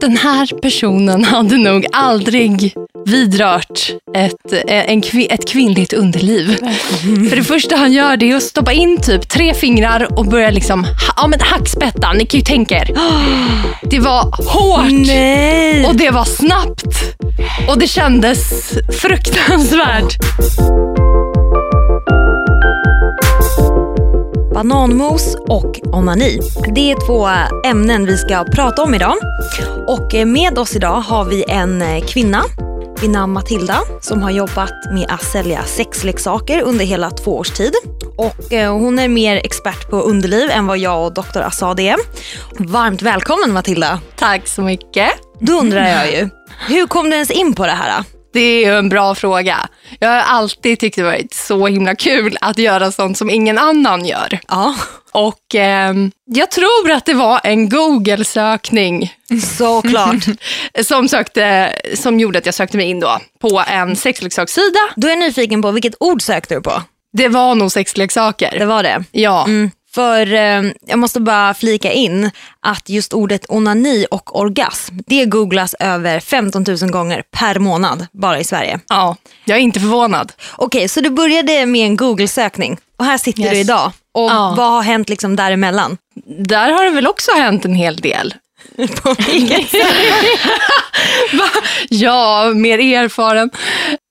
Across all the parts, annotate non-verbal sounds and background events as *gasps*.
Den här personen hade nog aldrig vidrört ett, eh, en, ett kvinnligt underliv. För det första han gör det är att stoppa in typ tre fingrar och börja liksom, ja men hackspetta, ni kan ju tänka er. Det var hårt Nej! och det var snabbt och det kändes fruktansvärt. Bananmos och onani. Det är två ämnen vi ska prata om idag. Och eh, med oss idag har vi en eh, kvinna vid namn Matilda som har jobbat med att sälja sexleksaker under hela två års tid. Och eh, hon är mer expert på underliv än vad jag och Dr. Assad är. Varmt välkommen Matilda. Tack så mycket. Då undrar jag ju, hur kom du ens in på det här? Det är en bra fråga. Jag har alltid tyckt det varit så himla kul att göra sånt som ingen annan gör. Ja, Och ehm, jag tror att det var en Google-sökning *laughs* såklart. som, sökte, som gjorde att jag sökte mig in då på en sexleksakssida. Då är jag nyfiken på vilket ord sökte du på? Det var nog sexleksaker. Det var det. Ja. Mm. För eh, jag måste bara flika in att just ordet onani och orgasm, det googlas över 15 000 gånger per månad bara i Sverige. ja, jag är inte förvånad. Okej, så du började med en Google-sökning och här sitter Yes. du idag. Och Ja. vad har hänt liksom däremellan? Där har det väl också hänt en hel del. *laughs* På vilket? *laughs* Ja, mer erfaren.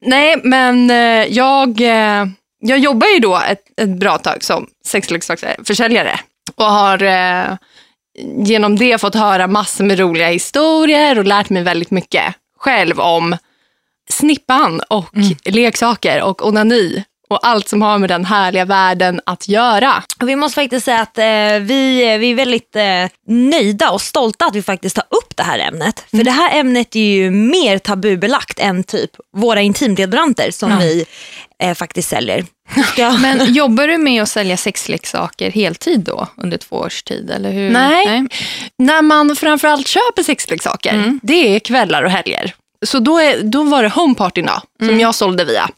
Nej, men eh, jag, eh, jag jobbar ju då ett, ett bra tag som sexleksaksförsäljare och har eh, genom det fått höra massor med roliga historier och lärt mig väldigt mycket själv om snippan och leksaker och onani och allt som har med den härliga världen att göra. Vi måste faktiskt säga att eh, vi, vi är väldigt eh, nöjda och stolta att vi faktiskt tar upp det här ämnet. För det här ämnet är ju mer tabubelagt än typ våra intimdeodoranter som vi eh, faktiskt säljer. Ska... *laughs* Men *laughs* jobbar du med att sälja sexleksaker heltid då under två års tid? Eller hur? Nej. När man framförallt köper sexleksaker, det är kvällar och helger. Så då, är, då var det homepartyna som jag sålde via.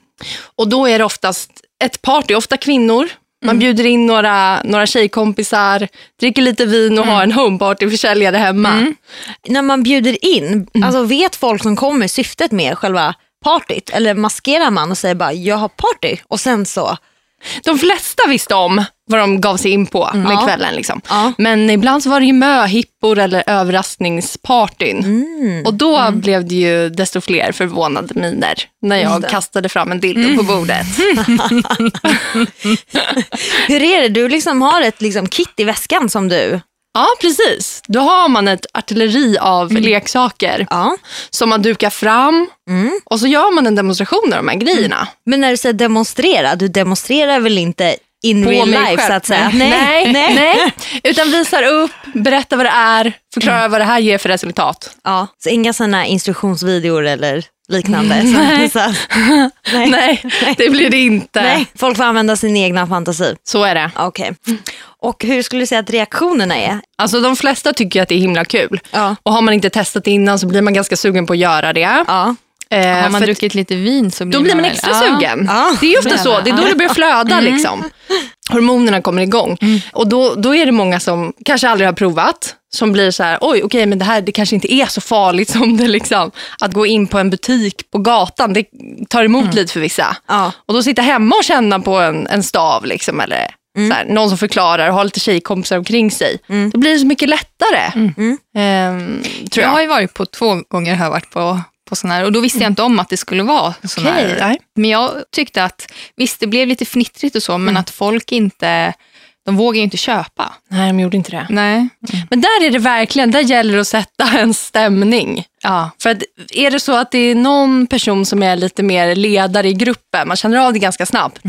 Och då är det oftast ett party, ofta kvinnor. Man bjuder in några, några tjejkompisar, dricker lite vin och har en homepartyförsäljare hemma. när man bjuder in, alltså vet folk som kommer syftet med själva partyt? Eller maskerar man och säger bara jag har party och sen så, De flesta visste om vad de gav sig in på med Ja. kvällen. Liksom. Ja. Men ibland så var det ju möhippor eller överraskningspartyn. Och då blev det ju desto fler förvånade miner när jag kastade fram en dildo på bordet. *laughs* hur är det? Du liksom har ett liksom kit i väskan som du, Ja, precis. Då har man ett artilleri av leksaker ja. som man dukar fram och så gör man en demonstration av de här grejerna. Men när du säger demonstrera, du demonstrerar väl inte in real life själv. så att säga? Nej, nej. Utan visar upp, berättar vad det är, förklarar vad det här ger för resultat. Ja, så inga sådana instruktionsvideor eller liknande? Så- Nej. Så, nej. Nej, det blir det inte. Nej, folk får använda sin egna fantasi. Så är det. Okej. Och hur skulle du säga att reaktionerna är? Alltså de flesta tycker att det är himla kul. Ja. Och har man inte testat innan så blir man ganska sugen på att göra det. Ja. Eh, Har man druckit lite vin så blir då blir man väl- extra Ja. sugen. Ja. Det är ofta så, det är då det börjar flöda. Mm. Liksom. Hormonerna kommer igång. Och då, då är det många som kanske aldrig har provat, som blir så här, oj okej men det här det kanske inte är så farligt *laughs* som det liksom. Att gå in på en butik på gatan, det tar emot Mm. lite för vissa. Ja. Och då sitta hemma och känna på en, en stav liksom, eller Mm. så här, någon som förklarar och har lite tjejkompisar omkring sig. Då blir det så mycket lättare. Mm. Ehm, tror Jag jag. har ju varit på två gånger har varit på, på sån här och då visste jag inte om att det skulle vara sån Okej, här. nej. Men jag tyckte att visst det blev lite fnittrigt och så men att folk inte, de vågar ju inte köpa. Nej, de gjorde inte det. Nej. Men där är det verkligen, där gäller det att sätta *laughs* en stämning. Ja. För att är det så att det är någon person som är lite mer ledare i gruppen, man känner av det ganska snabbt,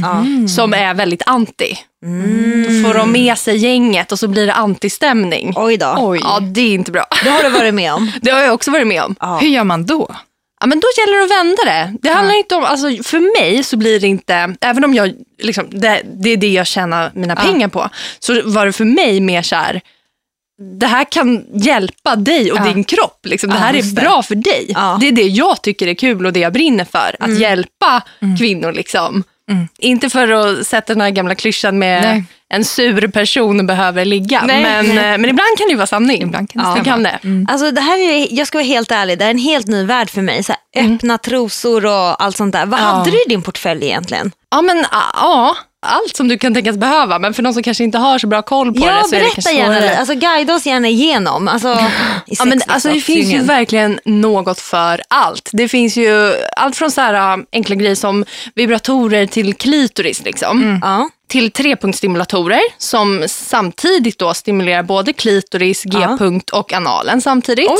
som är väldigt anti. Då får de med sig gänget och så blir det antistämning. Oj då. Oj. Ja, det är inte bra. Det har du varit med om. *laughs* Det har jag också varit med om. Ja. Hur gör man då? Ja, men då gäller det att vända det. Det handlar inte om, alltså, för mig så blir det inte, även om jag, liksom, det, det är det jag tjänar mina pengar på, så var det för mig mer så här, det här kan hjälpa dig och Ja. din kropp. Liksom. Det Ja, här är just det. bra för dig. Ja. Det är det jag tycker är kul och det jag brinner för. Att hjälpa kvinnor. Liksom. Mm. Inte för att sätta den här gamla klyschan med Nej. en sur person behöver ligga. Nej, men, nej. eh, men ibland kan det ju vara sanning. Ibland kan det stämma. kan det. Alltså det här är, jag ska vara helt ärlig, det är en helt ny värld för mig. Så här, öppna trosor och allt sånt där. Vad Mm. Ja. hade du i din portfölj egentligen? Ja, men ah, ja, allt som du kan tänkas behöva. Men för någon som kanske inte har så bra koll på Ja, det så är det kanske gärna svårare. Alltså, guida oss gärna igenom. Alltså, Ja, men alltså, det finns ju verkligen något för allt. Det finns ju allt från så här, enkla grejer som vibratorer till klitoris. Liksom. Ja. Till trepunktsstimulatorer som samtidigt då stimulerar både klitoris, g-punkt och analen samtidigt.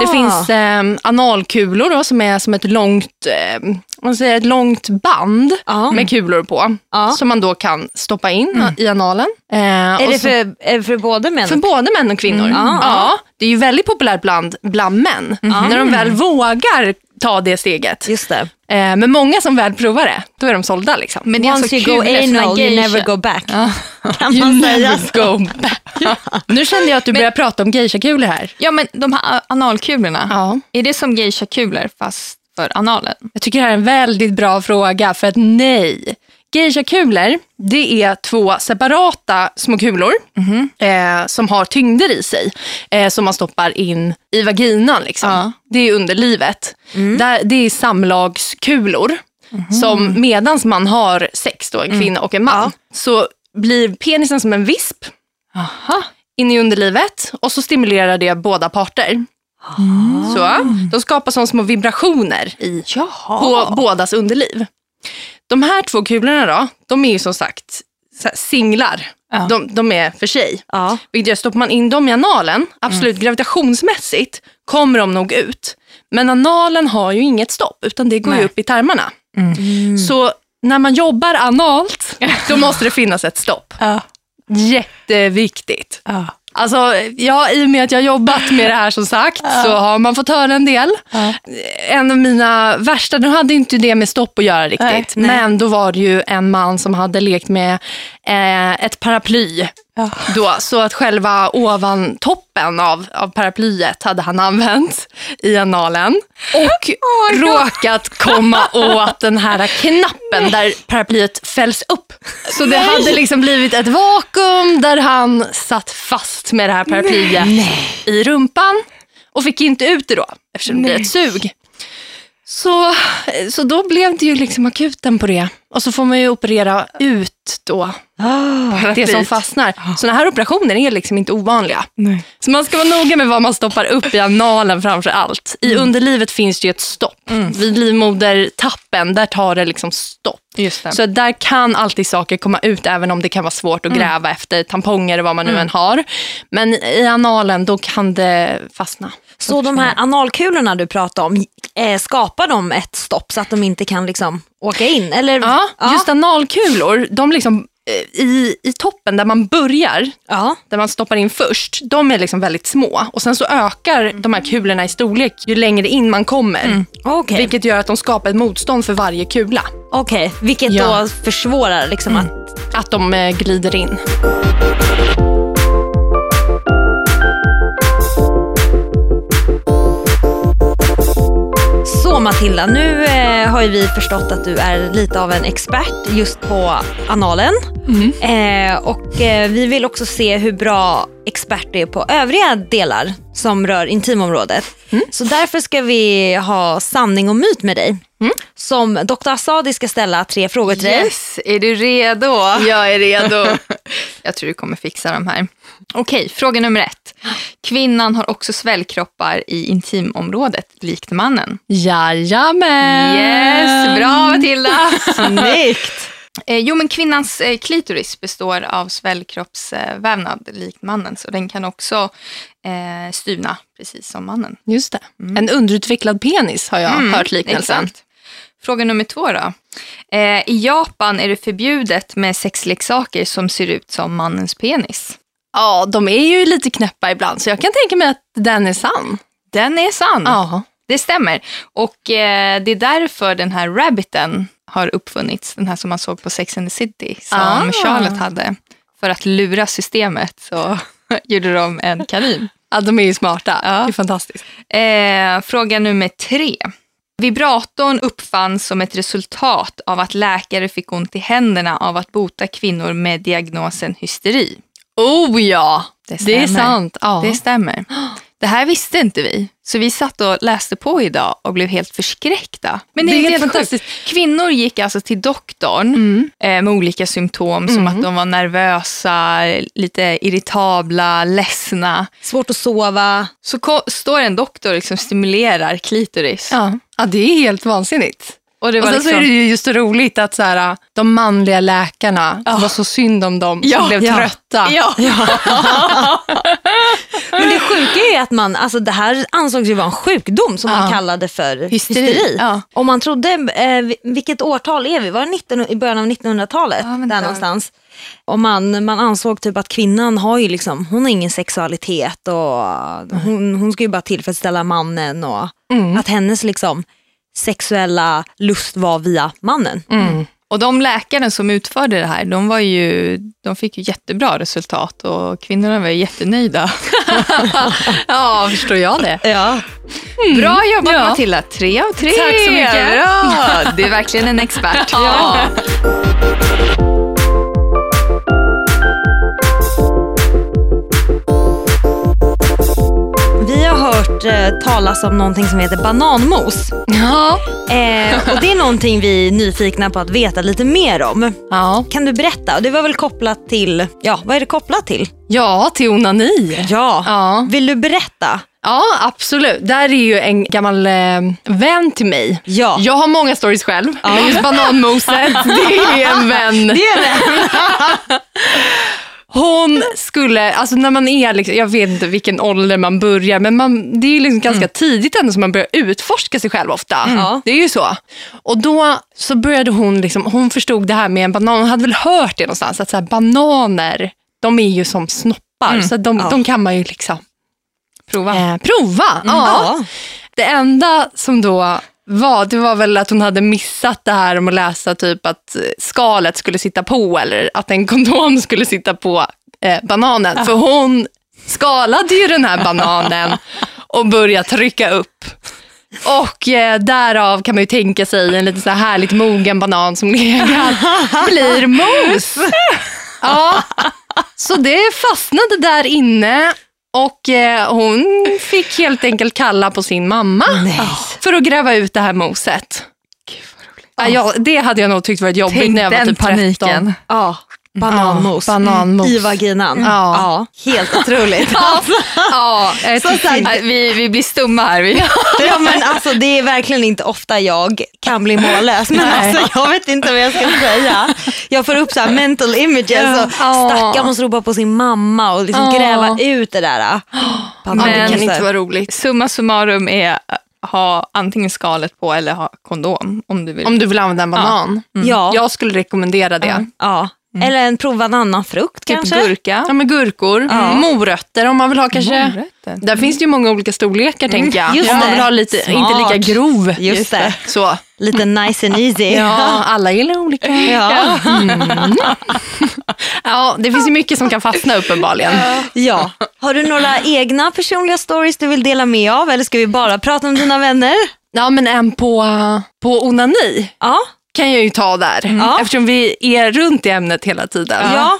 Det finns eh, analkulor då, som är som ett långt, eh, man säger ett långt band Ja. med kulor på. Som man då kan stoppa in i analen. Eh, Är och det så- för, är det för både män för både män och kvinnor. Mm. Ja. Ja, det är ju väldigt populärt bland, bland män. När de väl vågar ta det steget. Just det. Eh, men många som väl provar det, då är de sålda. Liksom. Men det är Once alltså you go anal, you never go back. *laughs* Kan You man säga så? go back. *laughs* Nu kände jag att du började prata om geishakulor här. Ja, men de här analkulorna, Ja. är det som geisha-kulor fast för analen? Jag tycker det här är en väldigt bra fråga, för att nej. Geishakulor, det är två separata små kulor eh, som har tyngder i sig, eh, som man stoppar in i vaginan. Liksom. Ja. Det är underlivet. Där, det är samlagskulor, som medans man har sex, då, en kvinna och en man, så blir penisen som en visp Aha. in i underlivet och så stimulerar det båda parter. Så, de skapar som små vibrationer i på bådas underliv. De här två kulorna då, de är ju som sagt singlar. Ja. De, de är för sig. Ja. Vilket gör, stoppar man in dem i analen, absolut gravitationsmässigt kommer de nog ut. Men analen har ju inget stopp, utan det går ju upp i tarmarna. Så när man jobbar analt, *laughs* då måste det finnas ett stopp. Ja. Jätteviktigt. Ja. Alltså, ja, I och med att jag har jobbat med det här som sagt så har man fått höra en del. En av mina värsta, nu hade inte det med stopp att göra riktigt, Nej, nej. men då var det ju en man som hade lekt med eh, ett paraply. Ja. Då, så att själva ovan toppen av, av paraplyet hade han använt i analen och *laughs* råkat komma åt den här knappen där paraplyet fälls upp. Så det hade liksom blivit ett vakuum där han satt fast med det här paraplyet i rumpan och fick inte ut det då eftersom det blir ett sug. Så, så då blev det ju liksom akuten på det. Och så får man ju operera ut då det som fastnar. Sådana här operationer är liksom inte ovanliga. Nej. Så man ska vara noga med vad man stoppar upp i analen framför allt. I underlivet finns det ju ett stopp. Vid livmodertappen, där tar det liksom stopp. Det. Så där kan alltid saker komma ut även om det kan vara svårt att gräva efter tamponger och vad man nu än har. Men i analen, då kan det fastna. Så de här analkulorna du pratar om, eh, skapar de ett stopp så att de inte kan liksom åka in? Eller? Ja, just analkulor, de liksom eh, i, i toppen där man börjar, Ja. där man stoppar in först, de är liksom väldigt små. Och Sen så ökar de här kulorna i storlek ju längre in man kommer. Okej, Vilket gör att de skapar ett motstånd för varje kula. Okej. vilket Ja. då försvårar liksom att... Att de eh, glider in. Matilda, nu eh, har ju vi förstått att du är lite av en expert just på analen. Eh, och eh, vi vill också se hur bra expert du är på övriga delar som rör intimområdet. Så därför ska vi ha sanning och myt med dig. Som Dr. Asadi ska ställa tre frågor till dig. Yes, är du redo? Jag är redo. *laughs* Jag tror du kommer fixa de här. Okej, fråga nummer ett. Kvinnan har också svällkroppar i intimområdet, likt mannen. Jajamän! Yes, bra Matilda! *laughs* Snyggt! Eh, jo, men kvinnans eh, klitoris består av svällkroppsvävnad, likt mannen, så den kan också eh, styvna, precis som mannen. Just det. En underutvecklad penis har jag hört liknelsen. Mm, Exakt. Fråga nummer två då. Eh, I Japan är det förbjudet med sexleksaker som ser ut som mannens penis. Ja, de är ju lite knäppa ibland, så jag kan tänka mig att den är sann. Den är sann. Ja. Det stämmer. Och eh, det är därför den här rabbiten har uppfunnits. Den här som man såg på Sex and the City som Ah. Charlotte hade. För att lura systemet så *laughs* gjorde de en kanin. ja, de är ju smarta. Ja. Det är fantastiskt. Eh, fråga nummer tre. Vibratorn uppfanns som ett resultat av att läkare fick ont i händerna av att bota kvinnor med diagnosen hysteri. Oh ja, Det det, är stämmer. sant. Ja. Det stämmer. Det här visste inte vi, så vi satt och läste på idag och blev helt förskräckta. Men det, Det är helt helt fantastiskt. Kvinnor gick alltså till doktorn Mm. eh, med olika symptom som att de var nervösa, lite irritabla, ledsna. Svårt att sova. Så står en doktor och liksom stimulerar klitoris. Ja. ja, det är helt vansinnigt. Och det Och var sen så liksom, är det ju just så roligt att så här, de manliga läkarna, det var så synd om dem Ja, som blev ja. trötta. Ja. *laughs* Men det sjuka är att man, alltså det här ansågs ju vara en sjukdom som man kallade för Hysteri, hysteri. Och man trodde, eh, vi- vilket årtal är vi? Var det 19, i början av 1900-talet? Ja, vänta. där någonstans. Och man, man ansåg typ att kvinnan har ju liksom, hon har ingen sexualitet och hon, hon ska ju bara tillfredsställa mannen och att hennes liksom sexuella lust var via mannen. Mm. Och de läkarna som utförde det här, de, var ju, de fick ju jättebra resultat och kvinnorna var jättenöjda. *laughs* Ja, förstår jag det. Ja. Bra jobbat Ja. Matilda, tre av tre. Tack så mycket. Bra. Du är verkligen en expert. Ja. Hört eh, talas om någonting som heter bananmos. Ja. Eh, och det är någonting vi är nyfikna på att veta lite mer om. Ja. Kan du berätta? Och Det var väl kopplat till, ja vad är det kopplat till? ja, till onani. Ja. Ja. Vill du berätta? Ja, absolut. Där är ju en gammal eh, vän till mig. Ja. Jag har många stories själv, men just bananmoset, *laughs* det är en vän. *laughs* Det är det. *laughs* Hon skulle, alltså när man är, liksom, jag vet inte vilken ålder man börjar, men man, det är ju liksom ganska tidigt ändå som man börjar utforska sig själv ofta. Ja. Det är ju så. Och då så började hon, liksom, hon förstod det här med en banan, hon hade väl hört det någonstans, att så här, bananer, de är ju som snoppar, så de, Ja. de kan man ju liksom Prova. eh, prova. Ja. Ja. Det enda som då var, det var väl att hon hade missat det här om att läsa typ att skalet skulle sitta på eller att en kondom skulle sitta på eh, bananen. För hon skalade ju den här bananen och började trycka upp. Och eh, därav kan man ju tänka sig en lite så här härligt mogen banan som legat *laughs* blir mos. Ja, så det fastnade där inne och eh, hon fick helt enkelt kalla på sin mamma för att gräva ut det här moset. Ja, ja, det hade jag nog tyckt varit jobbigt Tänk när jag var den typ 13. paniken. Ja. Bananmos. Ja, bananmos. I vaginan. Ja. Helt otroligt. *laughs* Ja, jag Så Vi, vi blir stumma här. Vi. *laughs* Ja, men alltså, det är verkligen inte ofta jag kan bli mållös. Men Nej. alltså, jag vet inte vad jag ska säga. Jag får upp så här mental images Ja. och Ja. stackaren måste ropa på sin mamma och liksom Ja. gräva ut det där. *gasps* ja, det kan Men- inte vara roligt. Summa summarum är ha antingen skalet på eller ha kondom om du vill. Om du vill använda en banan. Ja. Jag skulle rekommendera det. Ja. Eller en prova en annan frukt typ kanske. gurka. Ja, med gurkor, morötter om man vill ha kanske. Morötter. Där finns det ju många olska storlekar tänker jag. just om man vill ha lite, Smart. inte lika grov. Just det. Så. Lite nice and easy. Ja, alla gillar olika. Ja. Ja, det finns ju mycket som kan fastna uppenbarligen. ja. Har du några egna personliga stories du vill dela med av eller ska vi bara prata om dina vänner? Ja, men en på, på onani Ja. Kan jag ju ta där. Ja. Eftersom vi är runt i ämnet hela tiden. Ja.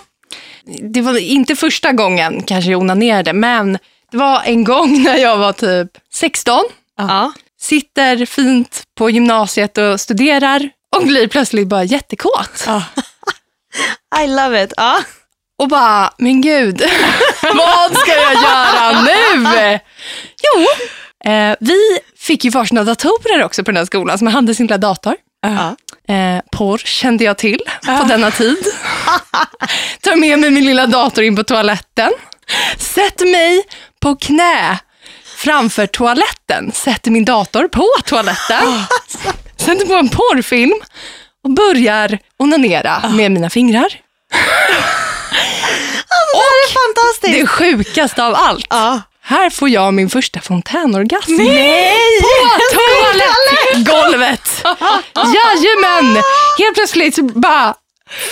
Det var inte första gången kanske jag onanerade, men det var en gång när jag var typ 16. Ja. Sitter fint på gymnasiet och studerar och blir plötsligt bara jättekåt. I love it. Ja. Och bara, men gud, *laughs* vad ska jag göra nu? Jo, eh, vi fick ju varsina datorer också på den här skolan, så man hade sin lilla dator. Eh, porr kände jag till på denna tid. *laughs* Tar med mig min lilla dator in på toaletten. Sätter mig på knä framför toaletten. Sätter min dator på toaletten. *laughs* Sätter på en porrfilm och börjar onanera med mina fingrar. Det är fantastiskt. Det sjukaste av allt. Här får jag min första fontänorgasm. Nej! På toalettgolvet! *laughs* Jajamän! Helt plötsligt så bara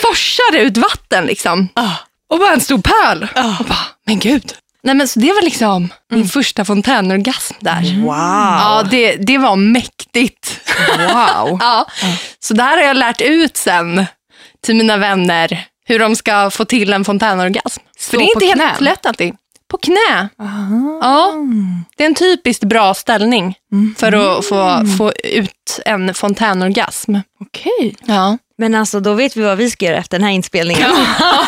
forsar det ut vatten liksom. Och bara en stor pöl. Och bara, men gud, Nej, men så det var liksom min första fontänorgasm där. Wow. Ja, det, det var mäktigt. Wow. *laughs* Ja. Så där har jag lärt ut sen till mina vänner hur de ska få till en fontänorgasm. Stå För det är inte helt lätt alltid. På knä. Ja, det är en typiskt bra ställning för att få, få ut en fontänorgasm. Okej. Ja, Men alltså då vet vi vad vi ska göra efter den här inspelningen. *laughs*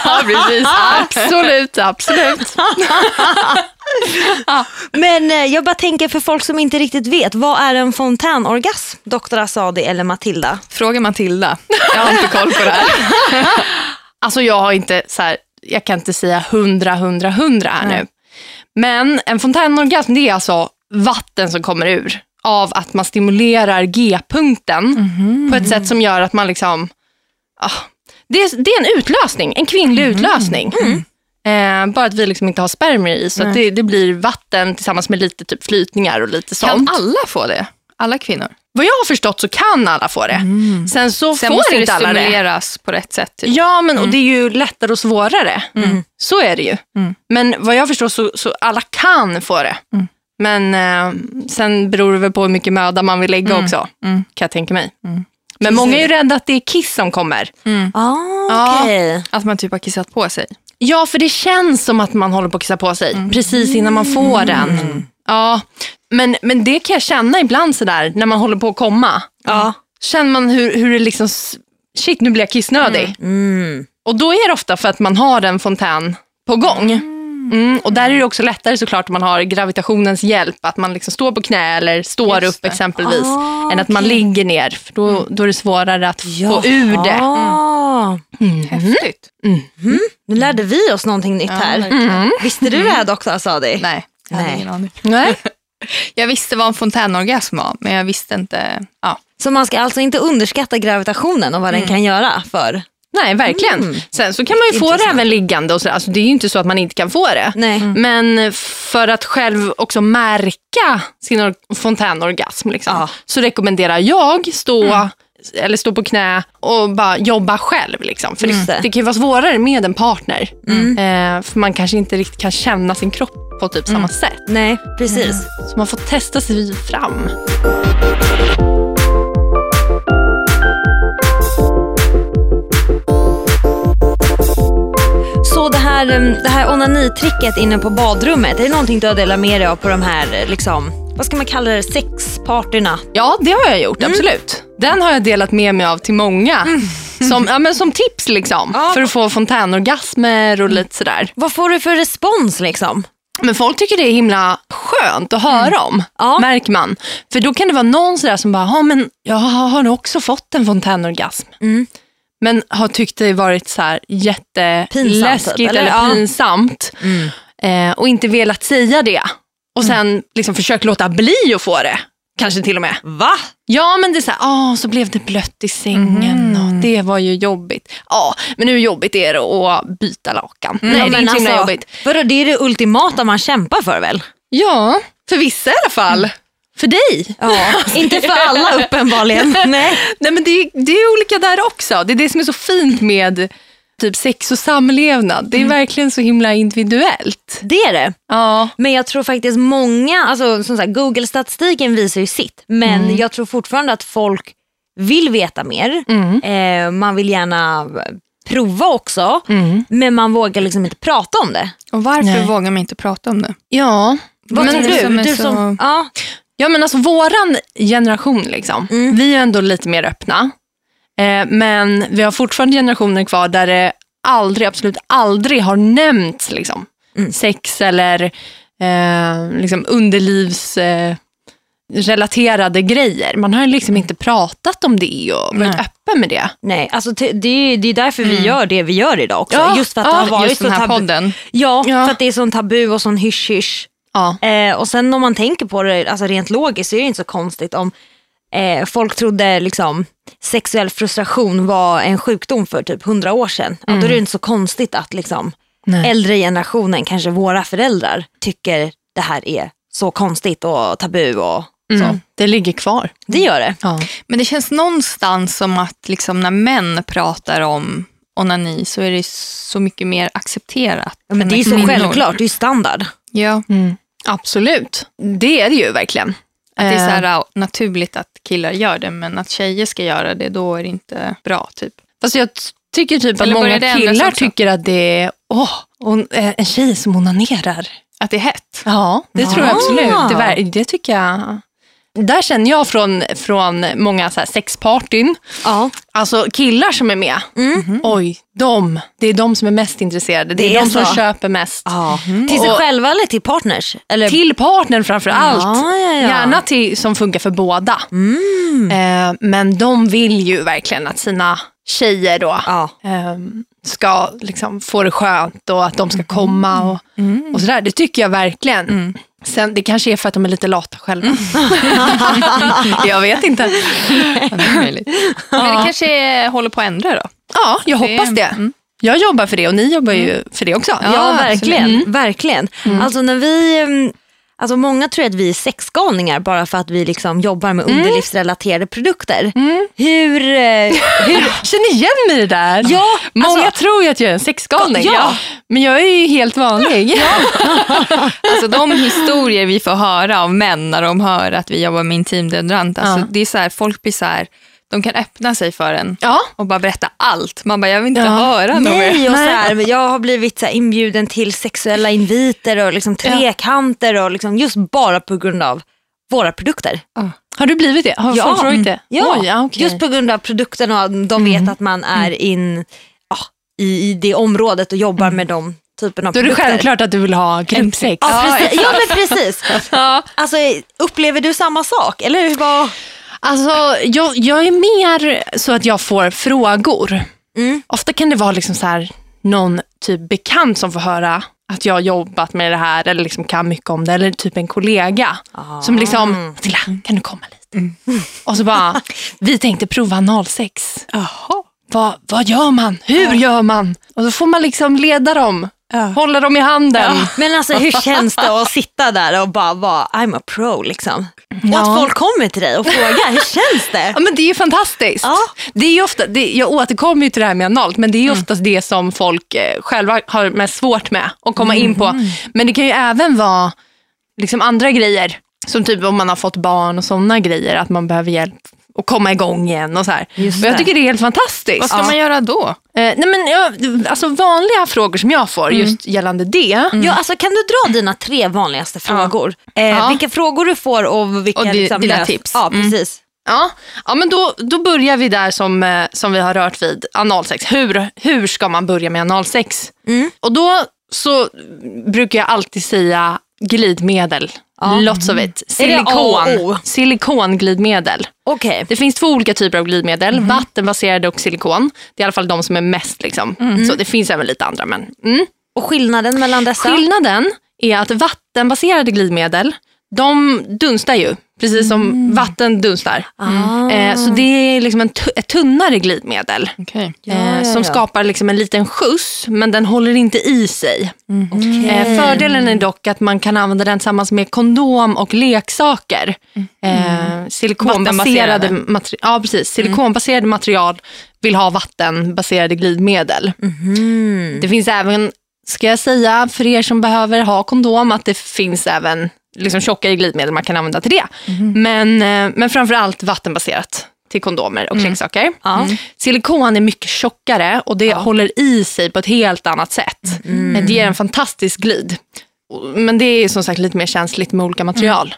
ja precis. absolut, absolut. Men eh, jag bara tänker för folk som inte riktigt vet, vad är en fontänorgasm? Dr. Asadi eller Matilda? Fråga Matilda. Jag har inte koll på det här. *laughs* Alltså jag har inte så här, jag kan inte säga hundra, hundra, hundra här Nej. nu. Men en fontänorgasm det är alltså vatten som kommer ur av att man stimulerar G-punkten på ett sätt som gör att man liksom, ah, det, är, det är en utlösning, en kvinnlig utlösning. Eh, bara att vi liksom inte har spermier i, så det, det blir vatten tillsammans med lite typ flytningar och lite Kan sånt. alla få det? Alla kvinnor? Vad jag har förstått så kan alla få det. Sen så Sen får måste det inte alla det. stimuleras på rätt sätt. Typ. Ja, men och det är ju lättare och svårare. Så är det ju. Men vad jag förstår så, så alla kan få det. Men eh, sen beror det väl på hur mycket möda man vill lägga också, kan jag tänka mig. Men många är ju rädda att det är kiss som kommer. Ah, Ja. okej. Att man typ har kissat på sig. Ja, för det känns som att man håller på att kissa på sig precis innan man får den. Ja, men, men det kan jag känna ibland sådär när man håller på att komma. Ja. Känner man hur, hur det liksom, shit nu blir jag kissnödig. Mm. Och då är det ofta för att man har en fontän på gång. Mm, och där är det också lättare såklart om man har gravitationens hjälp, att man liksom står på knä eller står Just upp det. exempelvis, Ah, än att man ligger ner. För då, då är det svårare att få ur det. Ja. Häftigt. Nu lärde vi oss någonting nytt här. Visste du det här Dr. Asadi? Nej, jag hade Nej. ingen aning. Nej. *laughs* Jag visste vad en fontänorgasm var, men jag visste inte... Ja. Så man ska alltså inte underskatta gravitationen och vad den kan göra för... Nej, verkligen. Sen så kan man ju få det även liggande. Och så, alltså, det är ju inte så att man inte kan få det. Nej. Men för att själv också märka sin or- fontänorgasm liksom, Ja. så rekommenderar jag stå, eller stå på knä och bara jobba själv. Liksom. För Just det, det. kan ju vara svårare med en partner. Eh, för man kanske inte riktigt kan känna sin kropp på typ samma sätt. Nej, precis. Så man får testa sig fram. Så det här, det här onanitricket inne på badrummet, är det någonting du har delat med dig av på de här, eh, liksom, vad ska man kalla det, sexpartyna? Ja, det har jag gjort. Absolut. Den har jag delat med mig av till många. Som, ja, men som tips liksom. Ja. För att få fontänorgasmer och lite sådär. Vad får du för respons liksom? Men folk tycker det är himla skönt att höra om, Ja. märker man. För då kan det vara någon sådär som bara, ja men jag har också fått en fontänorgasm. Mm. Men har tyckt det varit så här jätteläskigt typ, eller? eller, Ja. pinsamt. Eh, och inte velat säga det. Och sen liksom försökt låta bli att få det. Kanske till och med. Va? Ja, men det är så här, åh, så blev det blött i sängen och det var ju jobbigt. Ja, men hur jobbigt är det att byta lakan? Nej, det är inte alltså, jobbigt. Vadå, det är det ultimata man kämpar för väl? Ja, för vissa i alla fall. För dig. Ja, *laughs* inte för alla uppenbarligen. *laughs* Nej. Nej, men det, det är olika där också. Det är det som är så fint med typ sex och samlevnad. Det är verkligen så himla individuellt. Det är det. Ja, Men jag tror faktiskt många, alltså som sagt, Google-statistiken visar ju sitt. Men jag tror fortfarande att folk vill veta mer. Eh, man vill gärna prova också. Men man vågar liksom inte prata om det. Och varför Nej. vågar man inte prata om det? ja. Vad men, tror du? som du så- som, ja, Ja, men alltså våran generation, liksom, vi är ändå lite mer öppna. Eh, men vi har fortfarande generationer kvar där det aldrig, absolut aldrig har nämnts liksom, sex eller eh, liksom underlivs... Eh, grejer. Man har liksom inte pratat om det och varit Nej. öppen med det. nej, alltså det, är- det är därför vi gör det vi gör idag också. Ja, just för att ja, det har varit så tabu. podden. Ja, Ja. för att det är sån tabu och sån hysch-hysch. Ja. Eh, och sen om man tänker på det alltså rent logiskt så är det inte så konstigt om eh, folk trodde liksom sexuell frustration var en sjukdom för typ 100 år sedan. Ja, då är det inte så konstigt att liksom Nej. äldre generationen, kanske våra föräldrar, tycker det här är så konstigt och tabu och så. Mm. Det ligger kvar. Det gör det. Ja. Men det känns någonstans som att liksom när män pratar om onani så är det så mycket mer accepterat. Ja, men det är så kvinnor- självklart, det är standard. Ja, Mm. Absolut, det är det ju verkligen. Att det är så Eh, här, uh, naturligt att killar gör det, men att tjejer ska göra det, då är det inte bra. typ. Fast jag tycker typ att många killar tycker att det är, åh, hon, eh, en tjej som onanerar. Att det är hett. Ja, det tror jag absolut. Det, det tycker jag. Där känner jag från, från många så här sexpartyn, Ja. alltså killar som är med, oj, de, det är de som är mest intresserade. Det är, Det är de som så. köper mest. ja. Till sig själva eller till partners? Eller? Till partnern framför allt. Ja, ja, ja. Gärna till, som funkar för båda. Mm. Eh, men de vill ju verkligen att sina tjejer då eh, ska liksom få det skönt och att de ska komma och, Mm. och sådär. Det tycker jag verkligen. Sen, det kanske är för att de är lite lata själva. *laughs* jag vet inte. Ja, det är möjligt. Men det kanske är, håller på att ändra då. Ja, jag hoppas det. Mm. Jag jobbar för det och ni jobbar ju för det också. Ja, verkligen. absolut. Mm. verkligen. Alltså när vi, mm, alltså många tror att vi är sexgalningar bara för att vi liksom jobbar med Mm. underlivsrelaterade produkter. Hur, eh, *laughs* hur, Känner igen mig i det där. Ja, Många alltså- tror ju att jag är en sexgalning. Ja. Men jag är ju helt vanlig. *laughs* Alltså de historier vi får höra av män när de hör att vi jobbar med intimdeodorant, alltså, Ja. det är så här, folk blir så här, de kan öppna sig för en Ja. och bara berätta allt. Man bara, jag vill inte Ja. höra något mer. nej, och så Nej. här, jag har blivit så här inbjuden till sexuella inviter och liksom trekanter och liksom just bara på grund av våra produkter. Har du blivit det? Har Ja. folk frågat det? Ja, Oj, ja okej. just på grund av produkten och de vet att man är in ja, i, i det området och jobbar med de typen av Då är det produkter. självklart att du vill ha gruppsex. Ja, Ja, precis. ja men precis. *laughs* Ja. Alltså, upplever du samma sak? Eller hur var... Alltså, jag, jag är mer så att jag får frågor. Mm. Ofta kan det vara liksom så här, någon typ bekant som får höra att jag har jobbat med det här eller liksom kan mycket om det. Eller typ en kollega som liksom, Matilda, kan du komma lite? Och så bara, *laughs* vi tänkte prova analsex. Jaha. Vad, vad gör man? Hur gör man? Och då får man liksom leda dem, hålla dem i handen. Men alltså hur känns det att sitta där och bara vara I'm a pro liksom? Och Ja. att folk kommer till dig och frågar, hur känns det? Ja, men det är ju fantastiskt. Ja. Det är ju ofta, det, jag återkommer ju till det här med analt, men det är ju oftast det som folk eh, själva har mest svårt med att komma in på. Men det kan ju även vara liksom andra grejer, som typ om man har fått barn och sådana grejer, att man behöver hjälp att komma igång igen och så här. Och jag tycker det är helt fantastiskt. Vad ska man göra då? Eh, nej men, ja, alltså vanliga frågor som jag får just gällande det. Ja, alltså, kan du dra dina tre vanligaste frågor? Eh, Ja. Vilka frågor du får och vilka Och di- liksom, dina lös- tips. Ja, precis. Ja, ja men då, då börjar vi där som, eh, som vi har rört vid, analsex. Hur, hur ska man börja med analsex? Mm. Och då så brukar jag alltid säga glidmedel. Lots of it. Silikon. Silikonglidmedel. Okej. Det finns två olika typer av glidmedel, vattenbaserade och silikon. Det är i alla fall de som är mest. Liksom. Så det finns även lite andra. Men, mm. Och skillnaden mellan dessa? Skillnaden är att vattenbaserade glidmedel, de dunstar ju, precis som vatten dunstar. Ah. Eh, så det är liksom en ett tunnare glidmedel Okay. Ja, eh, ja, som ja. skapar liksom en liten skjuts, men den håller inte i sig. Okej. Eh, fördelen är dock att man kan använda den tillsammans med kondom och leksaker. Eh, silikonbaserade, materi- ja, precis. silikonbaserade material vill ha vattenbaserade glidmedel. Mhm. Det finns även, ska jag säga, för er som behöver ha kondom, att det finns även liksom tjockare glidmedel man kan använda till det. Men, eh, men framför allt vattenbaserat till kondomer och leksaker. Ja. Silikon är mycket tjockare och det håller i sig på ett helt annat sätt. Mm. Det ger en fantastisk glid. Men det är som sagt lite mer känsligt med olika material.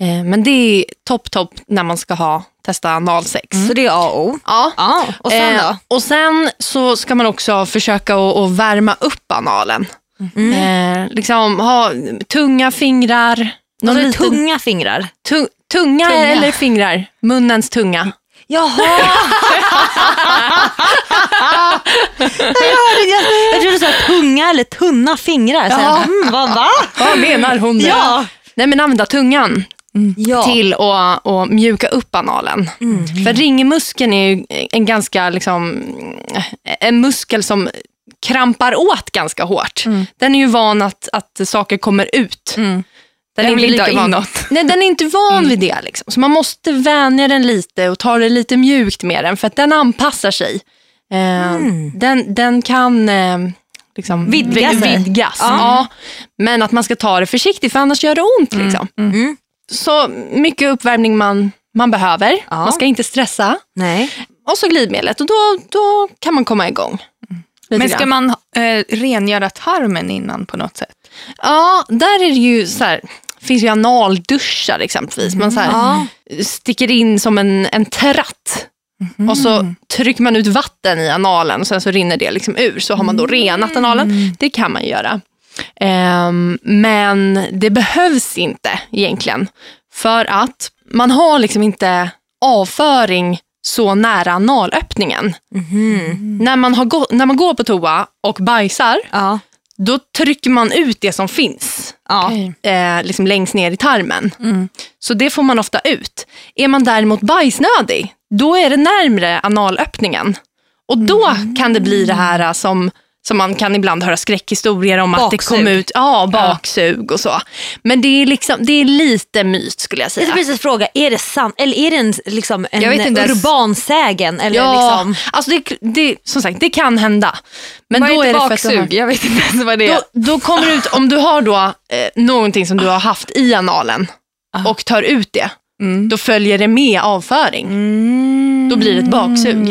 Eh, Men det är topp, topp när man ska ha testa analsex. Så det är A och O. Ja. Ja, och sen Eh, då? och sen så ska man också försöka att, att värma upp analen. Eh, liksom ha tunga fingrar. Någon Alltså liten, tunga fingrar. tu- tunga, Tunga. eller fingrar? Munnens tunga. Jaha! *laughs* jag, hörde, jag, jag trodde du sa tunga eller tunna fingrar. Så Ja. mm, vad va? Vad menar hon? nu? Ja. Nej men använda tungan Ja. till att, att mjuka upp analen. För ringmuskeln är ju en ganska, liksom, en muskel som krampar åt ganska hårt. Den är ju van att, att saker kommer ut. Mm. Den Den är inte van. inåt. *laughs* Nej, den är inte van vid det. Liksom. Så man måste vänja den lite och ta det lite mjukt med den för att den anpassar sig. Eh, den, den kan eh, liksom, Vidga vi- sig. vidgas. Ja. Ja. Men att man ska ta det försiktigt för annars gör det ont. Liksom. Mm. Så mycket uppvärmning man, man behöver. Ja. Man ska inte stressa. Nej. Och så glidmedlet och då, då kan man komma igång. Men ska man eh, rengöra tarmen innan på något sätt? Ja, där är det ju så här, finns ju analduschar exempelvis. Man så här, Ja. sticker in som en, en tratt och så trycker man ut vatten i analen och sen så rinner det liksom ur. Så har man då renat analen. Det kan man göra. Ehm, men det behövs inte egentligen. För att man har liksom inte avföring så nära analöppningen. Mhm. När, man har när man går på toa och bajsar, Ja. då trycker man ut det som finns Ja. Eh, liksom längst ner i tarmen. Så det får man ofta ut. Är man däremot bajsnödig, då är det närmre analöppningen. Och då kan det bli det här eh, som, som man kan ibland höra skräckhistorier om att det Baksug. kom ut ja, baksug och så. Men det är, liksom, det är lite myt skulle jag Jag säga. skulle precis fråga, är det sant? Eller är det en, liksom, en Jag urban sägen? Eller Ja, liksom, alltså det, det, som sagt, det kan hända. Men vad då är det för att har- baksug? Jag vet inte ens vad det är. Då, då kommer det ut, om du har då eh, någonting som du har haft i analen Ah. och tar ut det, Mm. då följer det med avföring. Då blir det ett baksug.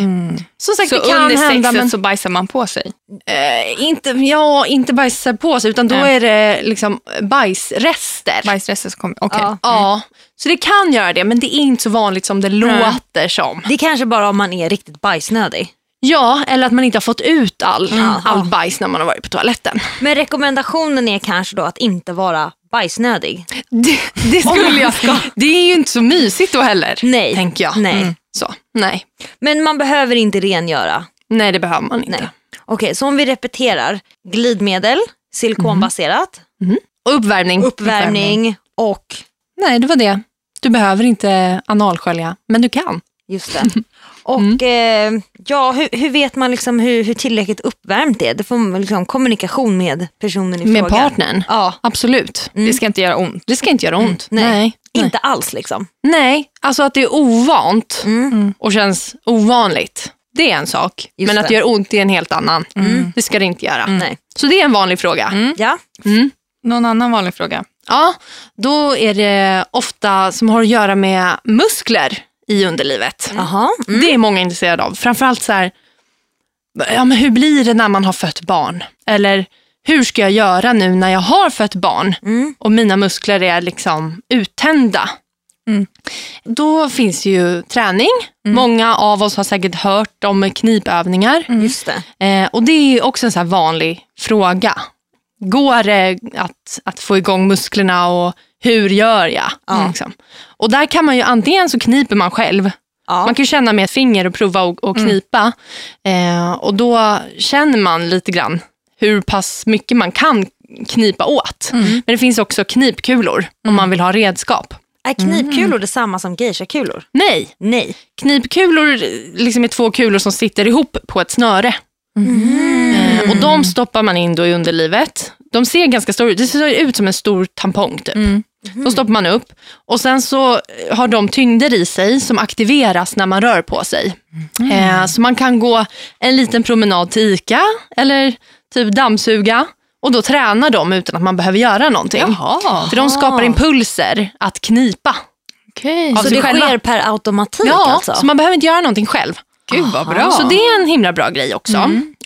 Som sagt, Så det kan under hända, sexet men så bajsar man på sig? eh, inte, ja, inte bajsa på sig, utan då Nej. är det liksom bajsrester. Bajsrester som kommer? Okej. Ja. Ja, så det kan göra det, men det är inte så vanligt som det låter som. det är kanske bara om man är riktigt bajsnödig. Ja, eller att man inte har fått ut all, Mm. all bajs när man har varit på toaletten. Men rekommendationen är kanske då att inte vara bajsnödig. Det, det skulle jag Det är ju inte så mysigt då heller, Nej. tänker jag. Nej. Så, nej. Men man behöver inte rengöra. nej, det behöver man inte. Nej. Okej, så om vi repeterar. Glidmedel, silikonbaserat, Och uppvärmning. uppvärmning och Nej, det var det. Du behöver inte analskölja, men du kan. Just det. *laughs* Och eh, ja, hur, hur vet man liksom hur, hur tillräckligt uppvärmt det är? Det får man liksom kommunikation med personen i Med fråga. partnern. Ja, Absolut. Det ska inte göra ont. Det ska inte göra ont. nej. Nej. Nej. inte alls liksom. Nej, alltså att det är ovant Mm. och känns ovanligt. Det är en sak. Just men att det. gör ont är en helt annan. Det ska det inte göra. Nej. Så det är en vanlig fråga. Ja, Mm. Någon annan vanlig fråga? Ja, då är det ofta som har att göra med muskler i underlivet. jaha. Mm. Det är många intresserade av. Framförallt så här, ja, men hur blir det när man har fött barn? Eller hur ska jag göra nu när jag har fött barn Mm. och mina muskler är liksom uttända? Mm. Då finns ju träning. Många av oss har säkert hört om knipövningar. Just det. Eh, och det är också en så här vanlig fråga. Går det att, att få igång musklerna och hur gör jag? Ja. Liksom. Och där kan man ju antingen så kniper man själv. Ja. Man kan känna med ett finger och prova och, och knipa. Eh, och då känner man lite grann hur pass mycket man kan knipa åt. Men det finns också knipkulor om man vill ha redskap. Är knipkulor detsamma som geishakulor? Nej, Nej. knipkulor liksom är två kulor som sitter ihop på ett snöre. Eh, och de stoppar man in då i underlivet. De ser ganska stora ut. Det ser ut som en stor tampong. Typ. De stoppar man upp och sen så har de tyngder i sig som aktiveras när man rör på sig. Eh, så man kan gå en liten promenad till ICA eller typ dammsuga och då tränar de utan att man behöver göra någonting. Jaha, För de skapar impulser att knipa. okej. Av Så det själva. sker per automatik Ja, alltså? så man behöver inte göra någonting själv. Gud vad bra. Så det är en himla bra grej också.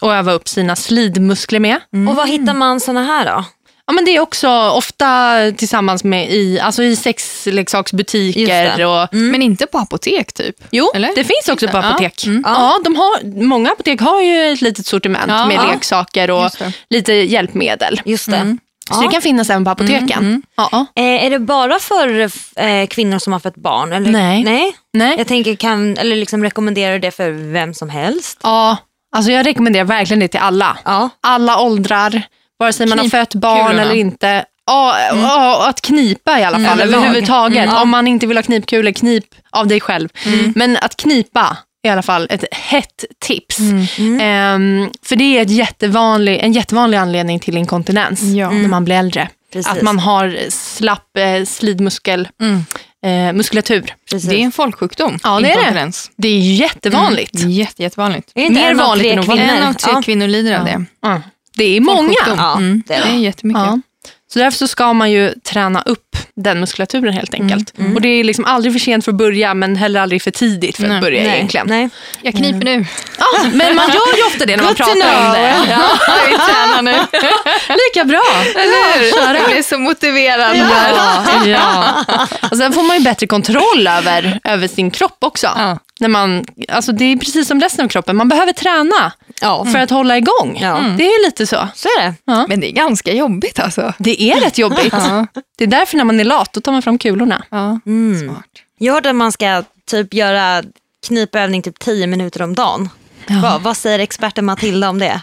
Att öva upp sina slidmuskler med. Och var hittar man såna här då? Ja, men det är också ofta tillsammans med i, alltså i sexleksaksbutiker. Och, Men inte på apotek typ? jo, Eller? det finns också på Ja. apotek. Mm. Ja, de har, många apotek har ju ett litet sortiment Ja. med Ja. leksaker och lite hjälpmedel. Just det. Så det kan finnas även på apoteken. Ja. Eh, är det bara för eh, kvinnor som har fått barn? Eller? Nej. Nej. Nej. Jag tänker, kan, eller liksom rekommenderar du det för vem som helst? ja, alltså jag rekommenderar verkligen det till alla. Ja. alla åldrar, vare sig man har fött barn Knipkulorna. eller inte. Ja, ja, att knipa i alla fall, överlag. överhuvudtaget. Om man inte vill ha knipkulor, knip av dig själv. Men att knipa i alla fall ett hett tips. Ehm, för det är ett jättevanlig, en jättevanlig anledning till inkontinens Ja. när man blir äldre. Precis. Att man har slapp eh, slidmuskel, eh, muskulatur. Precis. Det är en folksjukdom. Ja, det är det. inkontinens. Det är jättevanligt. Jätte, jättevanligt. Är Mer en vanligt än? En av tre kvinnor lider av det. Ja. Det är många. Ja, Mm. det är det. Det är jättemycket. Ja. Så därför så ska man ju träna upp den muskulaturen helt enkelt. Mm, Och det är liksom aldrig för sent för att börja men heller aldrig för tidigt för att Nej. börja Nej, egentligen. nej. Jag kniper nu. Ja, men man gör ju ofta det när man pratar om det. Ja, Vi *laughs* tränar nu. lika bra. Eller hur? Jag blir så motiverad. Ja, ja. Och sen får man ju bättre kontroll över, över sin kropp också. Ja. När man, alltså det är precis som resten av kroppen, man behöver träna Ja, för att hålla igång. Ja. Mm. Det är lite så. så är det. Men det är ganska jobbigt alltså. Det är rätt jobbigt. Ja. Det är därför när man är lat, då tar man fram kulorna. Ja. Mm. Smart. Jag hörde att man ska typ göra knipövning typ 10 minuter om dagen. Vad, vad säger experten Matilda om det?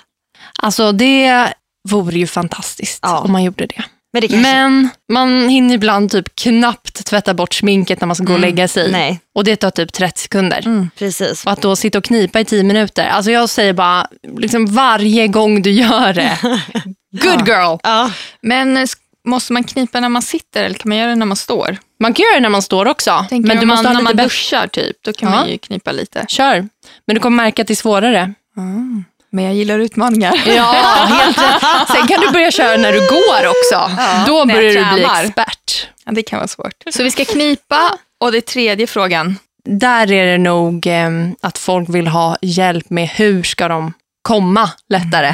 Alltså det vore ju fantastiskt Ja. om man gjorde det. Men det kanske... Men man hinner ibland typ knappt tvätta bort sminket när man ska gå och lägga sig. Nej, Och det tar typ 30 sekunder. precis. Och att då sitta och knipa i 10 minuter. Alltså jag säger bara, liksom varje gång du gör det. *laughs* Good girl! Ja. Men eh, måste man knipa när man sitter eller kan man göra det när man står? Man kan göra det när man står också. Tänker men du måste man, ha när man duschar typ, då kan Ja. man ju knipa lite. Kör. Men du kommer märka att det är svårare. Men jag gillar utmaningar. Ja, helt rätt. *laughs* Sen kan du börja köra när du går också. Då när jag börjar du bli expert. Ja, det kan vara svårt. Så vi ska knipa och det är tredje frågan. Där är det nog eh, att folk vill ha hjälp med hur ska de komma lättare.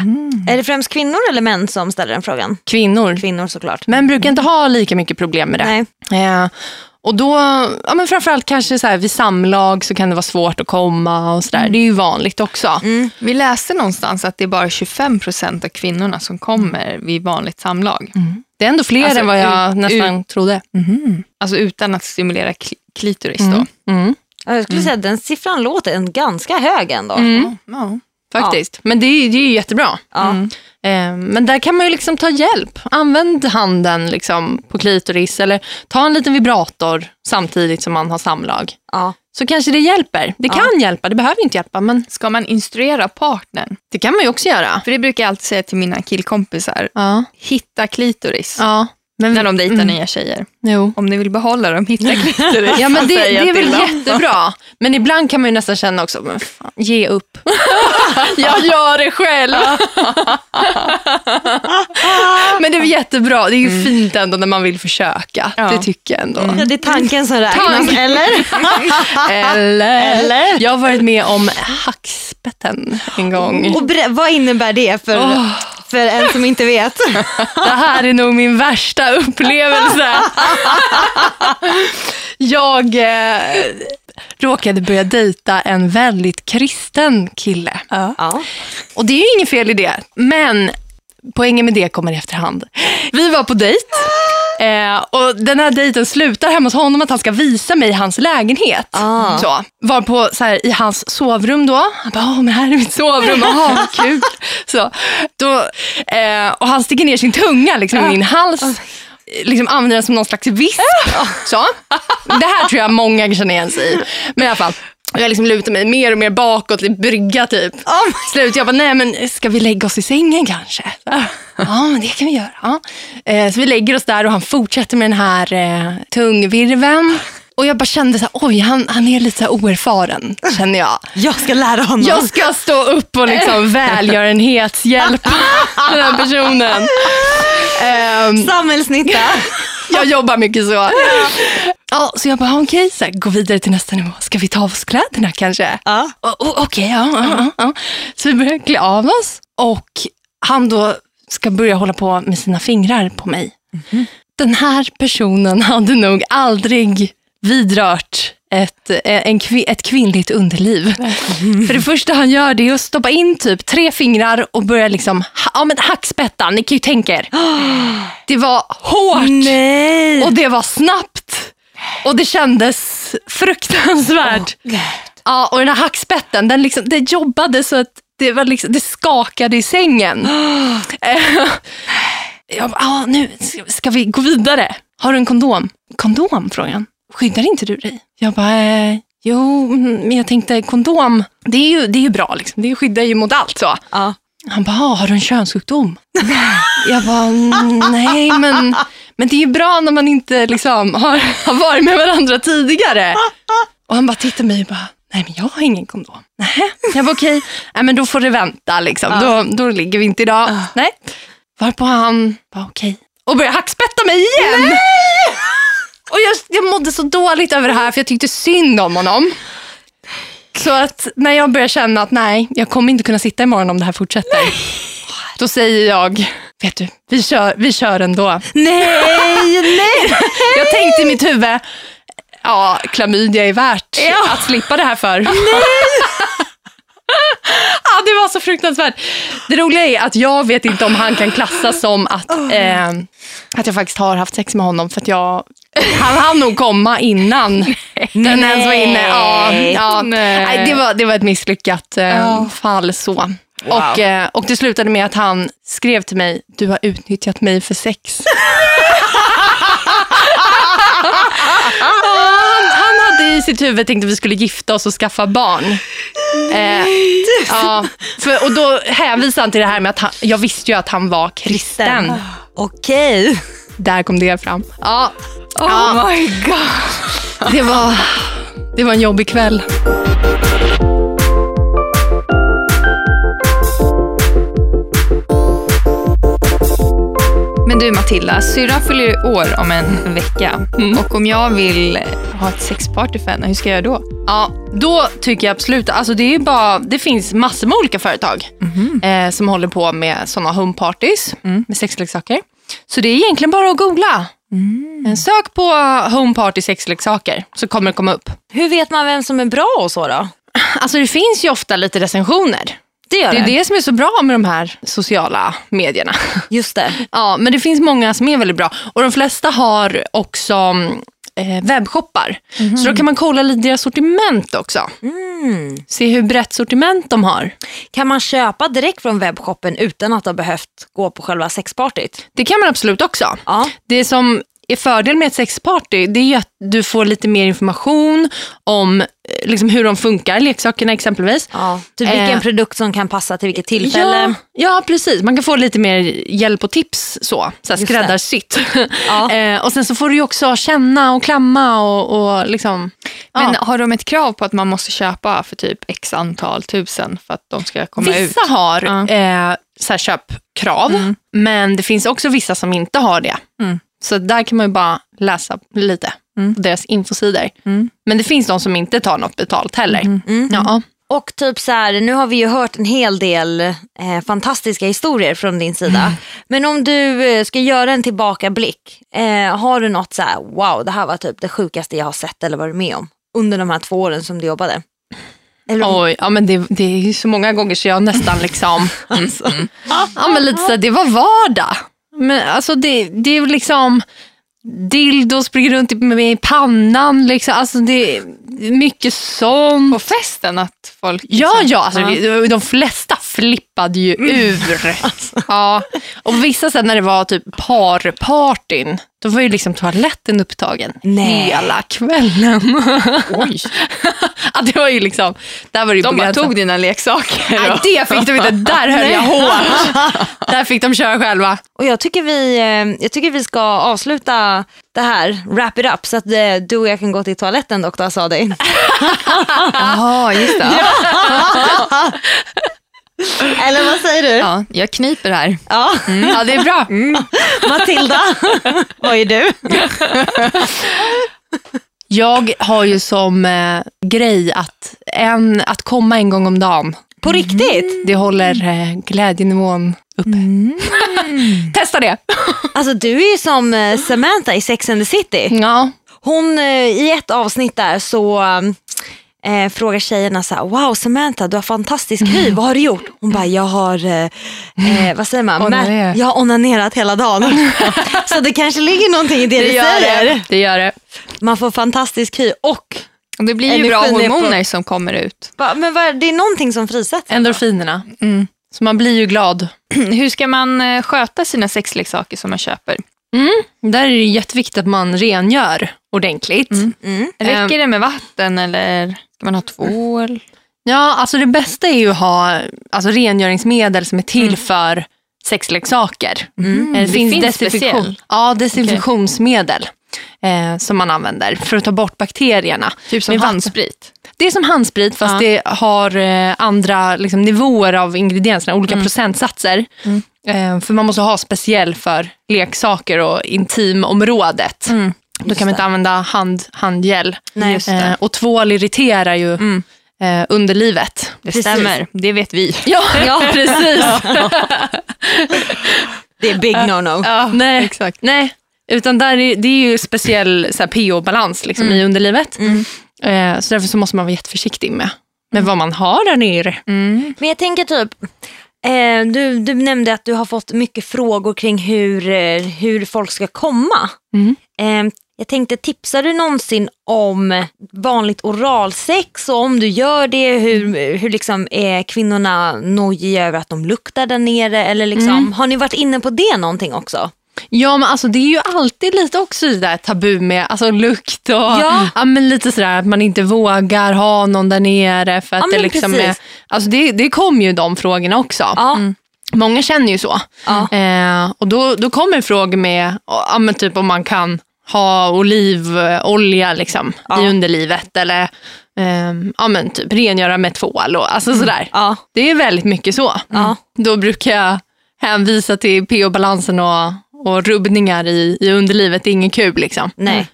Är det främst kvinnor eller män som ställer den frågan? Kvinnor. Kvinnor såklart. Män brukar inte ha lika mycket problem med det. Nej. Eh, och då, ja, men framförallt kanske så här, vid samlag så kan det vara svårt att komma och sådär. Det är ju vanligt också. Vi läste någonstans att det är bara 25 procent av kvinnorna som kommer vid vanligt samlag. Det är ändå fler Alltså, än vad jag ut- nästan trodde. Alltså utan att stimulera kli- klitoris Mm. då. Ja, Jag skulle säga att den siffran låter en ganska hög ändå. Ja. Faktiskt. Men det är, det är ju jättebra. Ja. Eh, men där kan man ju liksom ta hjälp. Använd handen liksom på klitoris eller ta en liten vibrator samtidigt som man har samlag. Så kanske det hjälper. Det kan hjälpa, det behöver inte hjälpa, men Ska man instruera partnern? det kan man ju också göra. För det brukar jag alltid säga till mina killkompisar. Hitta klitoris. Men, När de dejtar nya tjejer. jo. Om ni vill behålla dem, hitta klitoris. Ja, men det, det är väl jättebra. Men ibland kan man ju nästan känna också, men fan, ge upp. *laughs* jag gör det själv. *laughs* men det är jättebra. Det är ju fint ändå när man vill försöka. Ja. Det tycker jag ändå. Ja, det är tanken som räknas, Tank. eller? *laughs* Eller? Eller? Jag har varit med om hackspetten en gång. Och vad innebär det för, Åh. För en som inte vet? *laughs* Det här är nog min värsta upplevelse. Jag eh, råkade börja dejta en väldigt kristen kille. Ja. Och det är ju inget fel i det, men poängen med det kommer i efterhand. Vi var på dejt eh, och den här dejten slutar hemma hos honom att han ska visa mig hans lägenhet. Ah. Så, var på så här, i hans sovrum då. Han bara, Åh, men här är mitt sovrum, *laughs* Jaha, vad kul. Så, då, eh, och han sticker ner sin tunga liksom, i min hals. Liksom använder den som någon slags visp. Så. Det här tror jag många känner igen sig i. Men i alla fall. Jag liksom lutar mig mer och mer bakåt, lite brygga typ. Slut, jag bara, nej men ska vi lägga oss i sängen kanske? Ja, men det kan vi göra. Ja. Eh, så vi lägger oss där och han fortsätter med den här eh, tungvirveln. Och jag bara kände så här, oj han, han är lite så oerfaren, känner jag. Jag ska lära honom. Jag ska stå upp och liksom *laughs* välgörenhetshjälpa den här personen. *laughs* Ehm, Samhällsnytta. *laughs* *laughs* jag jobbar mycket så. Ja, så jag bara, okej, här, gå vidare till nästa nivå. Ska vi ta av oss kläderna kanske? Ja. Okej, ja, ja, ja, ja. Så vi börjar klä av oss och han då ska börja hålla på med sina fingrar på mig. Den här personen hade nog aldrig vidrört ett, eh, en, ett kvinnligt underliv. För det första han gör det är att stoppa in typ tre fingrar och börja liksom, ja men hackspettan, ni kan ju tänka er. *gasps* Det var hårt Nej. och det var snabbt. Och det kändes fruktansvärt. Ja, och den här hackspetten, den liksom, det jobbade så att det, var liksom, det skakade i sängen. *gasps* Eh, jag bara, ah, nu ska- vi gå vidare. Har du en kondom? Kondom, frågade han. Skyddar inte du dig? Jag bara, eh, jo, mm, men jag tänkte kondom, det är ju, det är ju bra. Liksom. Det skyddar ju mot allt. så. Ja. Han bara, ah, har du en könssjukdom? *laughs* jag bara, "Mm, nej men, men det är ju bra när man inte liksom har, har varit med varandra tidigare. Och han bara tittar på mig och bara, Nej, men jag har ingen kondom. Nej. Jag var okej, nej men då får det vänta liksom. Då, då ligger vi inte idag. Nej. Varpå han var okej. Och började hackspätta mig igen. Och jag, jag mådde så dåligt över det här för jag tyckte synd om honom. Så att när jag började känna att nej, jag kommer inte kunna sitta imorgon om det här fortsätter. Då säger jag, vet du, vi kör, vi kör ändå. Nej, *laughs* nej! Jag tänkte i mitt huvud, ja, klamydia är värt att slippa det här för. *laughs* ja, det var så fruktansvärt. Det roliga är att jag vet inte om han kan klassas som att, eh, att jag faktiskt har haft sex med honom. För att jag, han hann nog komma innan den ens var inne. Ja, ja. Nej. Nej, det, var, det var ett misslyckat eh, fall. så. Och, eh, och det slutade med att han skrev till mig, du har utnyttjat mig för sex. *laughs* han, han hade i sitt huvud tänkt att vi skulle gifta oss och skaffa barn. Eh, ja, för, och då hänvisade han till det här med att han, jag visste ju att han var kristen. Okej. Där kom det fram. Ja, Oh my god. det var, det var en jobbig kväll. Men du Matilda, syrran fyller år om en vecka. Och om jag vill ha ett sexparty för henne, hur ska jag göra då? Ja, då tycker jag absolut, alltså det, är bara, det finns massor med olika företag eh, som håller på med sådana homepartys med sexleksaker. Så det är egentligen bara att googla. Eh, Sök på homeparty sexleksaker så kommer det komma upp. Hur vet man vem som är bra och så då? Alltså det finns ju ofta lite recensioner. Det Det det. är det som är så bra med de här sociala medierna. Just det. *laughs* Ja, men det finns många som är väldigt bra. Och de flesta har också eh, webbshoppar. Så då kan man kolla lite deras sortiment också. Se hur brett sortiment de har. Kan man köpa direkt från webbshoppen utan att ha behövt gå på själva sexpartyt? Det kan man absolut också. Ja. Det som fördel med ett sexparty det är ju att du får lite mer information om eh, liksom, hur de funkar, leksakerna exempelvis. ja. Typ vilken Eh, produkt som kan passa till vilket tillfälle. Ja, ja, precis. Man kan få lite mer hjälp och tips så, så skräddarsytt. Ja. *laughs* eh, och sen så får du ju också känna och klamma och, och liksom... Men ja. har de ett krav på att man måste köpa för typ x antal tusen för att de ska komma ut? Vissa har Ja. eh, så här köpkrav, men det finns också vissa som inte har det. Mm. Så där kan man ju bara läsa lite Mm. på deras infosidor. Mm. Men det finns de som inte tar något betalt heller. Mm. Ja. Och typ så här, nu har vi ju hört en hel del eh, fantastiska historier från din sida. Men om du eh, ska göra en tillbakablick, eh, har du något så här, wow det här var typ det sjukaste jag har sett eller varit med om under de här två åren som du jobbade? Eller Oj, ja, men det, det är ju så många gånger så jag nästan liksom... *laughs* alltså. ja, men lite så här, det var vardag. Men alltså det, det är liksom... Dildo springer runt i- i pannan. Liksom. Alltså det är mycket sånt. På festen att folk... Ja, liksom- ja, alltså, vi- de flesta flippade ju ur. *laughs* Ja. Och vissa sen när det var typ parpartyn, då var ju liksom toaletten upptagen Nej. hela kvällen. *laughs* Oj. ja, det var ju liksom, där var det De bara tog dina leksaker. Nej, det fick de inte. Där höll jag *laughs* hårt. Där fick de köra själva. Och jag tycker, vi, eh, jag tycker vi ska avsluta det här, wrap it up, så att eh, du och jag kan gå till toaletten doktor Asadi. *laughs* Jaha, just det. *laughs* Eller vad säger du? Ja, jag kniper här. Ja. Ja, det är bra. Matilda, *laughs* vad är du? Jag har ju som eh, grej att, en, att komma en gång om dagen. På riktigt? Det håller eh, glädjenivån uppe. *laughs* Testa det. Alltså du är ju som eh, Samantha i Sex and the City. Ja. Hon, eh, i ett avsnitt där så eh, frågar tjejerna så här, wow Samantha du har fantastisk hy, vad har du gjort? Hon bara, jag har, eh, eh, vad säger man, Onanerat. Mä- jag har onanerat hela dagen. *laughs* så det kanske ligger någonting i det, Det du säger. det. det gör det. Man får fantastisk hy och, det blir ju bra är på- hormoner som kommer ut. Va, men vad, det är någonting som frisätts. Endorfinerna. Mm. Så man blir ju glad. *clears throat* Hur ska man eh, sköta sina sexleksaker som man köper? Där är det jätteviktigt att man rengör ordentligt. Mm. Räcker det med vatten eller ska man ha tvål? Ja, alltså det bästa är ju att ha alltså, rengöringsmedel som är till för sexleksaker. Mm. Eh, Det, finns, finns desinfektion. Ja, desinfektionsmedel eh, som man använder för att ta bort bakterierna. Typ som handsprit? Det är som handsprit fast Ja. det har eh, andra liksom, nivåer av ingredienserna, olika Mm. procentsatser. Eh, för man måste ha speciell för leksaker och intimområdet. Mm. Då kan man inte använda hand, handgel. Nej. Just det. Eh, och tvål irriterar ju Mm. eh, underlivet. Det Precis. stämmer, det vet vi. Ja, *laughs* ja precis. Det är big no-no. Ja, Nej. exakt. Nej, utan där är, det är ju speciell pH-balans liksom, Mm. i underlivet. Eh, så därför så måste man vara jätteförsiktig med, med vad man har där nere. Mm. Men jag tänker typ, eh, du, du nämnde att du har fått mycket frågor kring hur, eh, hur folk ska komma. Mm. Eh, jag tänkte, tipsar du någonsin om vanligt oralsex och om du gör det, hur, hur liksom är kvinnorna nojiga över att de luktar där nere? Eller liksom, Mm. Har ni varit inne på det någonting också? Ja, men alltså, det är ju alltid lite också det där tabu med alltså, lukt och Ja. men lite sådär att man inte vågar ha någon där nere. För att Ja, det, liksom precis. är, alltså, det, det kommer ju de frågorna också. Ja. Många känner ju så. Ja. Eh, och då, då kommer frågor med ja, men typ om man kan ha olivolja liksom, Ja. i underlivet eller ehm, ja, men typ rengöra med tvål och alltså sådär. Ja. Det är väldigt mycket så. Ja. Då brukar jag hänvisa till pH-balansen och, och rubbningar i, i underlivet. Det är inget kul. Liksom. Nej,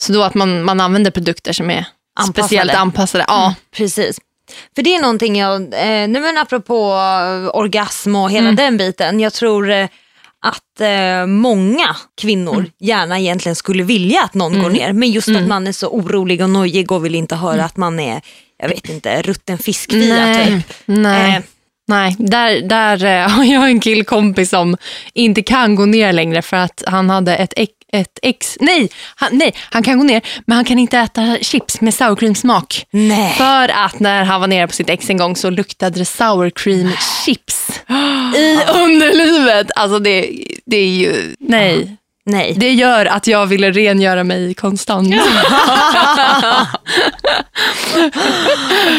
Så då att man, man använder produkter som är Anpassade. speciellt anpassade. Ja. precis. För det är någonting jag, eh, nej men apropå eh, orgasm och hela den biten, jag tror eh, att eh, många kvinnor gärna egentligen skulle vilja att någon går ner, men just att man är så orolig och nojig och vill inte höra att man är, jag vet inte, rutten fiskfia typ. Nej. Nej, där, där eh, *laughs* har jag en killkompis som inte kan gå ner längre för att han hade ett, ett ex... Nej han, nej, han kan gå ner men han kan inte äta chips med sour cream smak. nej. För att när han var nere på sitt ex en gång så luktade det sour cream chips *gasps* i *gasps* underlivet. Alltså det, det är ju... Nej. Nej. Det gör att jag ville rengöra mig konstant. *laughs*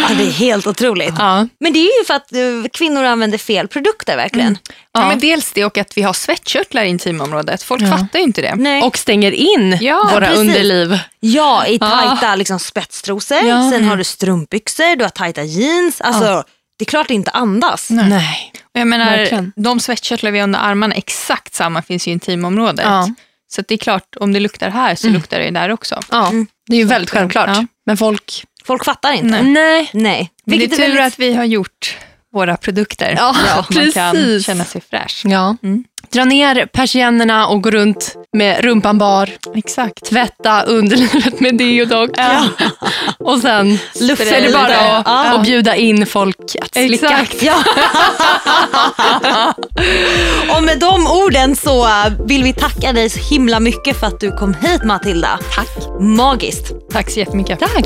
Ja, det är helt otroligt. Ja. Men det är ju för att eh, kvinnor använder fel produkter verkligen. Ja. Ja. men dels det och att vi har svettkörtlar i intimområdet. Folk Ja. fattar ju inte det. Nej. Och stänger in Ja, våra precis. underliv. Ja, i Ja. tajta liksom, spetstrosor, Ja. sen har du strumpbyxor, du har tajta jeans. Alltså, Det är klart det inte andas. Nej. Och Jag menar, Verkligen. de svettkörtlar vi har under armarna, exakt samma finns ju i intimområdet. Ja. Mm. Så att det är klart, om det luktar här så luktar det där också. Ja, det är ju väldigt självklart. Ja. Men folk... Folk fattar inte. Nej. Nej. Nej. Men det är tur väldigt- att vi har gjort våra produkter Ja, så att man kan precis. känna sig fräsch. Ja. Mm. Dra ner persiennerna och gå runt med rumpan bar. Exakt. Tvätta underlivet med deodoc. *laughs* Och sen Lufta så är det bara att, Ja. att bjuda in folk att slicka. Exakt. Ja. *laughs* och med de orden så äh, vill vi tacka dig så himla mycket för att du kom hit Matilda. Tack. Magiskt. Tack så jättemycket. Tack.